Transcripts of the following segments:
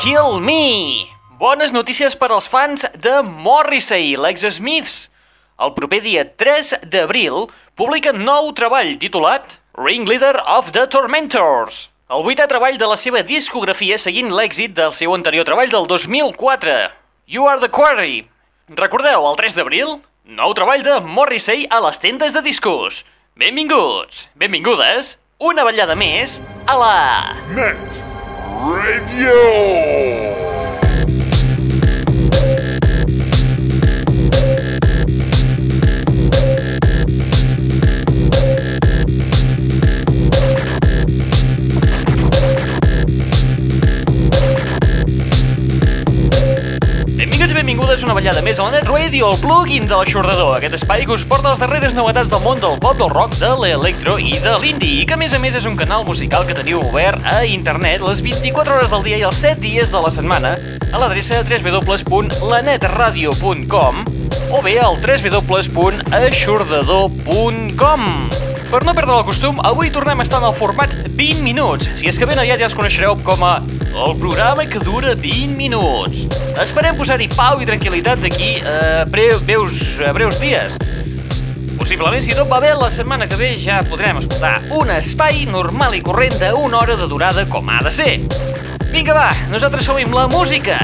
Killed Me! Bones notícies per als fans de Morrissey, l'ex-Smiths. El proper dia 3 d'abril publiquen nou treball titulat Ringleader of the Tormentors, el vuitè treball de la seva discografia seguint l'èxit del seu anterior treball del 2004, You Are the Quarry. Recordeu, el 3 d'abril, nou treball de Morrissey a les tendes de discos. Benvinguts, benvingudes, una ballada més a la... Net Radio. Benvingudes una ballada més a la Net Radio, el plugin de l'aixordador, aquest espai que us porta les darreres novetats del món del pop, del rock, de l'electro i de l'indie, i que a més a més és un canal musical que teniu obert a internet les 24 hores del dia i els 7 dies de la setmana a l'adreça www.lanetradio.com o bé al www.aixordador.com per no perdre el costum, avui tornem a estar en el format 20 minuts. Si és que ben aviat ja ens coneixereu com a el programa que dura 20 minuts. Esperem posar-hi pau i tranquil·litat d'aquí a breu, breus, a breus dies. Possiblement, si tot va bé, la setmana que ve ja podrem escoltar un espai normal i corrent d'una hora de durada com ha de ser. Vinga, va, nosaltres som la música.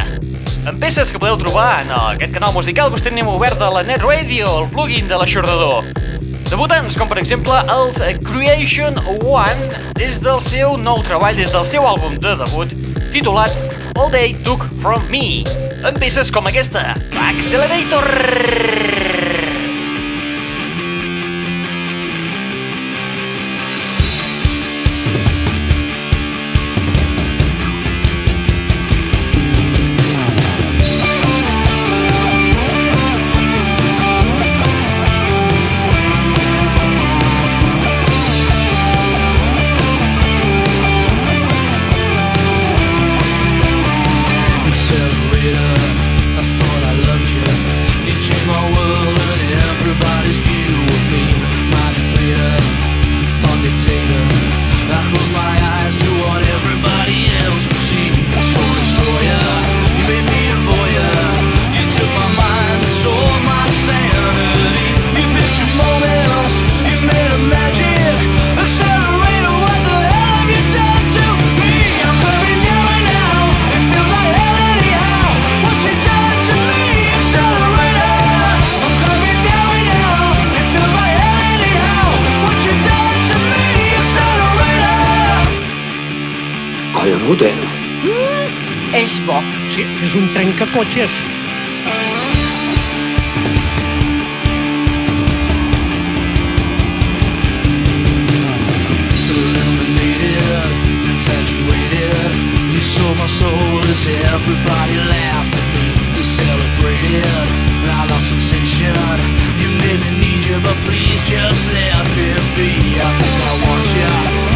En peces que podeu trobar en aquest canal musical que us tenim obert de la Net Radio, el plugin de l'aixordador. Debutants com per exemple els Creation One des del seu nou treball, des del seu àlbum de debut titulat All They Took From Me amb peces com aquesta Accelerator modern. Mm, hum, és bo. Sí, és un trencacotxes. My soul as everybody laughed at me They celebrated I lost sensation You made me need you But please just let me be I think I want you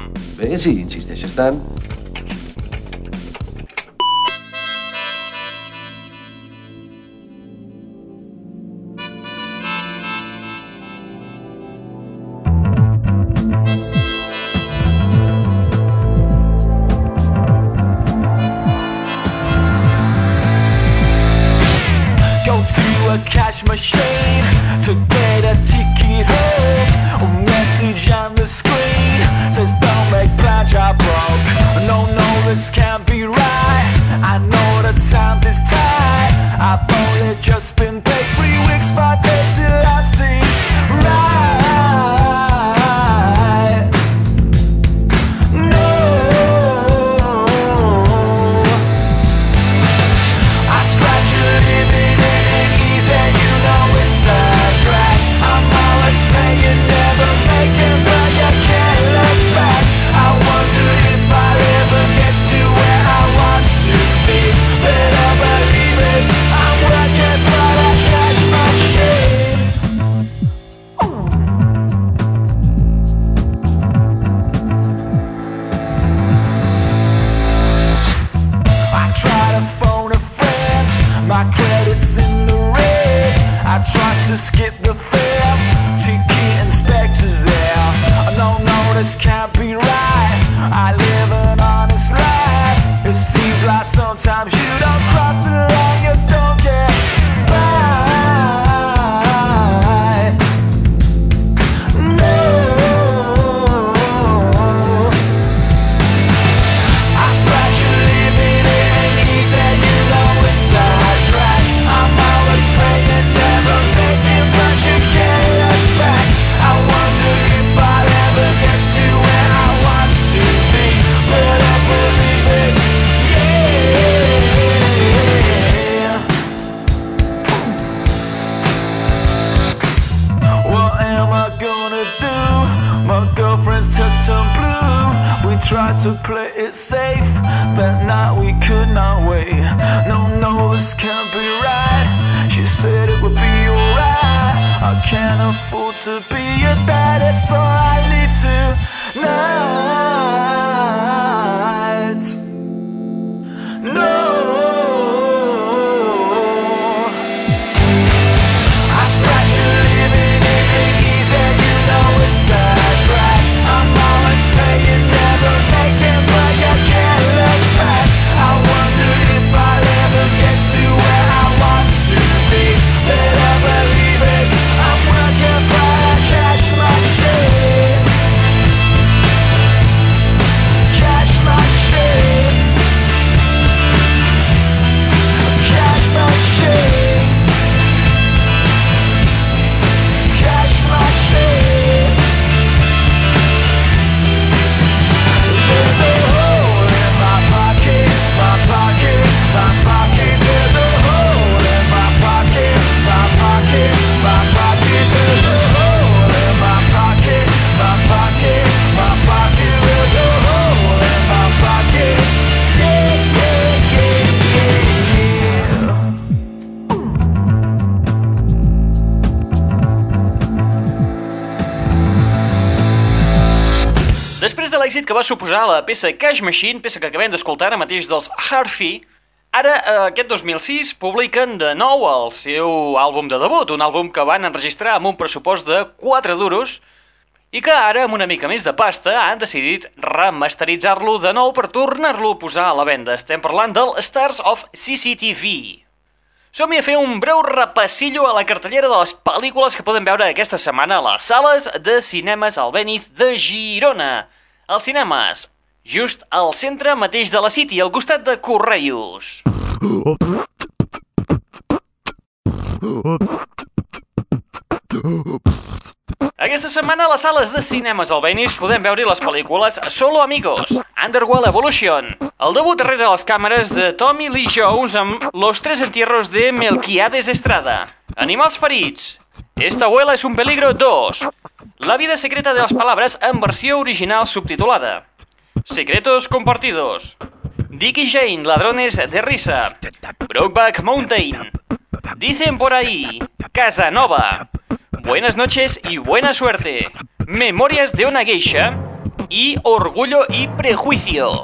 bé si insisteixes tant. decided, so I leave tonight. Que va suposar la peça Cash Machine, peça que acabem d'escoltar ara mateix dels Harfy, ara, eh, aquest 2006, publiquen de nou el seu àlbum de debut, un àlbum que van enregistrar amb un pressupost de 4 duros i que ara, amb una mica més de pasta, han decidit remasteritzar-lo de nou per tornar-lo a posar a la venda. Estem parlant del Stars of CCTV. Som-hi a fer un breu repassillo a la cartellera de les pel·lícules que podem veure aquesta setmana a les sales de cinemes Albéniz de Girona. Els cinemes, just al centre mateix de la City, al costat de Correios. Aquesta setmana a les sales de cinemes Albéniz podem veure les pel·lícules Solo Amigos, Underworld Evolution, el debut darrere les càmeres de Tommy Lee Jones amb Los tres entierros de Melquiades Estrada, Animals ferits, Esta abuela es un peligro 2, La vida secreta de las palabras en versió original subtitulada, Secretos compartidos, Dick y Jane, ladrones de risa, Brokeback Mountain, Dicen por ahí, Casanova, Buenas noches y buena suerte, Memorias de una geisha y Orgullo y prejuicio.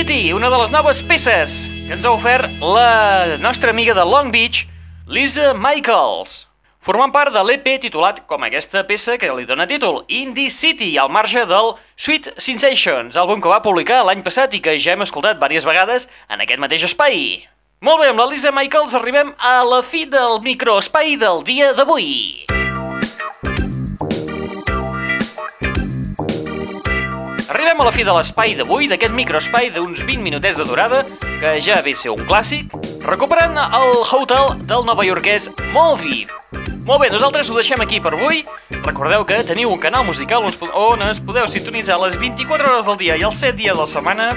City. Una de les noves peces que ens ha ofert la nostra amiga de Long Beach, Lisa Michaels. Formant part de l'EP titulat com aquesta peça que li dona títol, Indie City, al marge del Sweet Sensations, àlbum que va publicar l'any passat i que ja hem escoltat diverses vegades en aquest mateix espai. Molt bé, amb la Lisa Michaels arribem a la fi del microespai del dia d'avui. Arribem a la fi de l'espai d'avui, d'aquest microespai d'uns 20 minutets de durada, que ja ve ser un clàssic, recuperant el hotel del novaiorquès Movi. Molt bé, nosaltres ho deixem aquí per avui. Recordeu que teniu un canal musical on es podeu sintonitzar les 24 hores del dia i els 7 dies de la setmana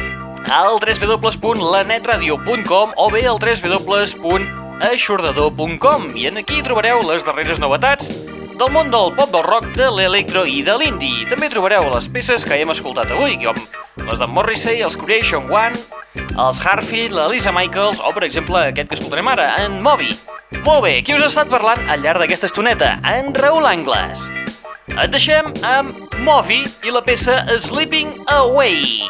al www.lanetradio.com o bé al www.aixordador.com i en aquí trobareu les darreres novetats del món del pop del rock, de l'electro i de l'indie. També trobareu les peces que hem escoltat avui, com les de Morrissey, els Creation One, els Harfield, la Lisa Michaels o, per exemple, aquest que escoltarem ara, en Moby. Molt bé, qui us ha estat parlant al llarg d'aquesta estoneta? En Raül Angles. Et deixem amb Moby i la peça Sleeping Away.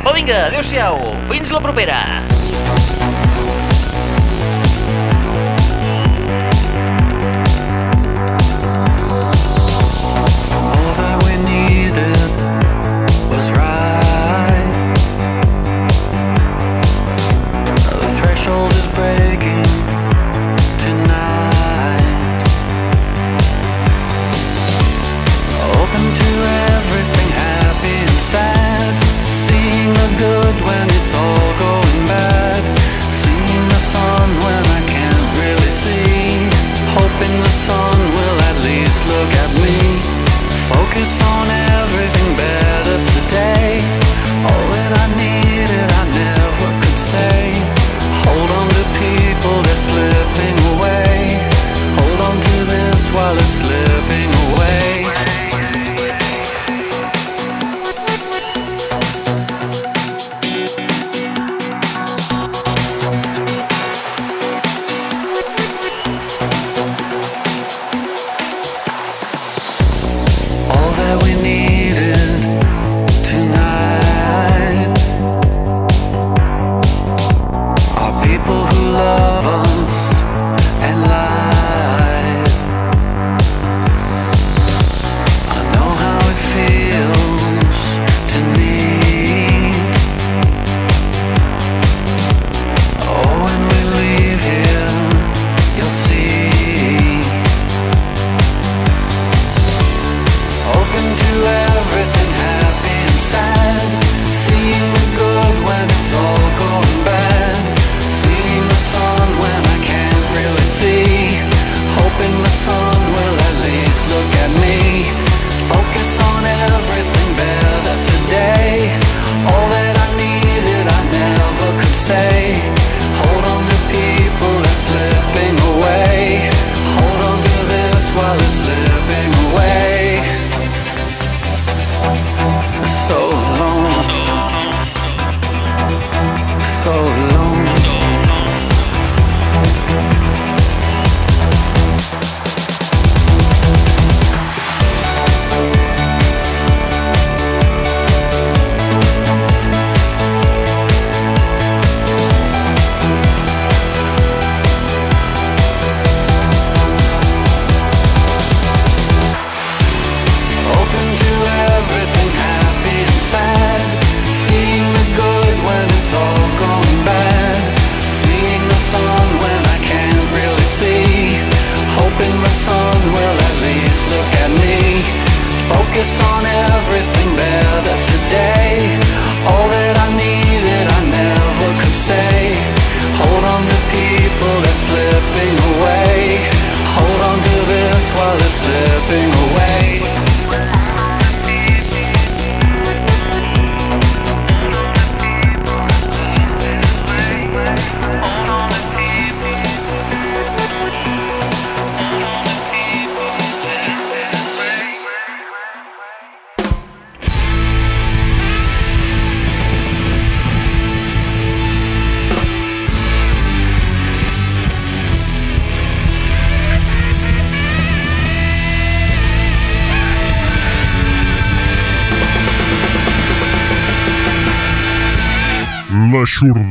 Apa, vinga, adeu-siau, fins la propera! it's all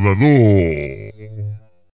Salvador.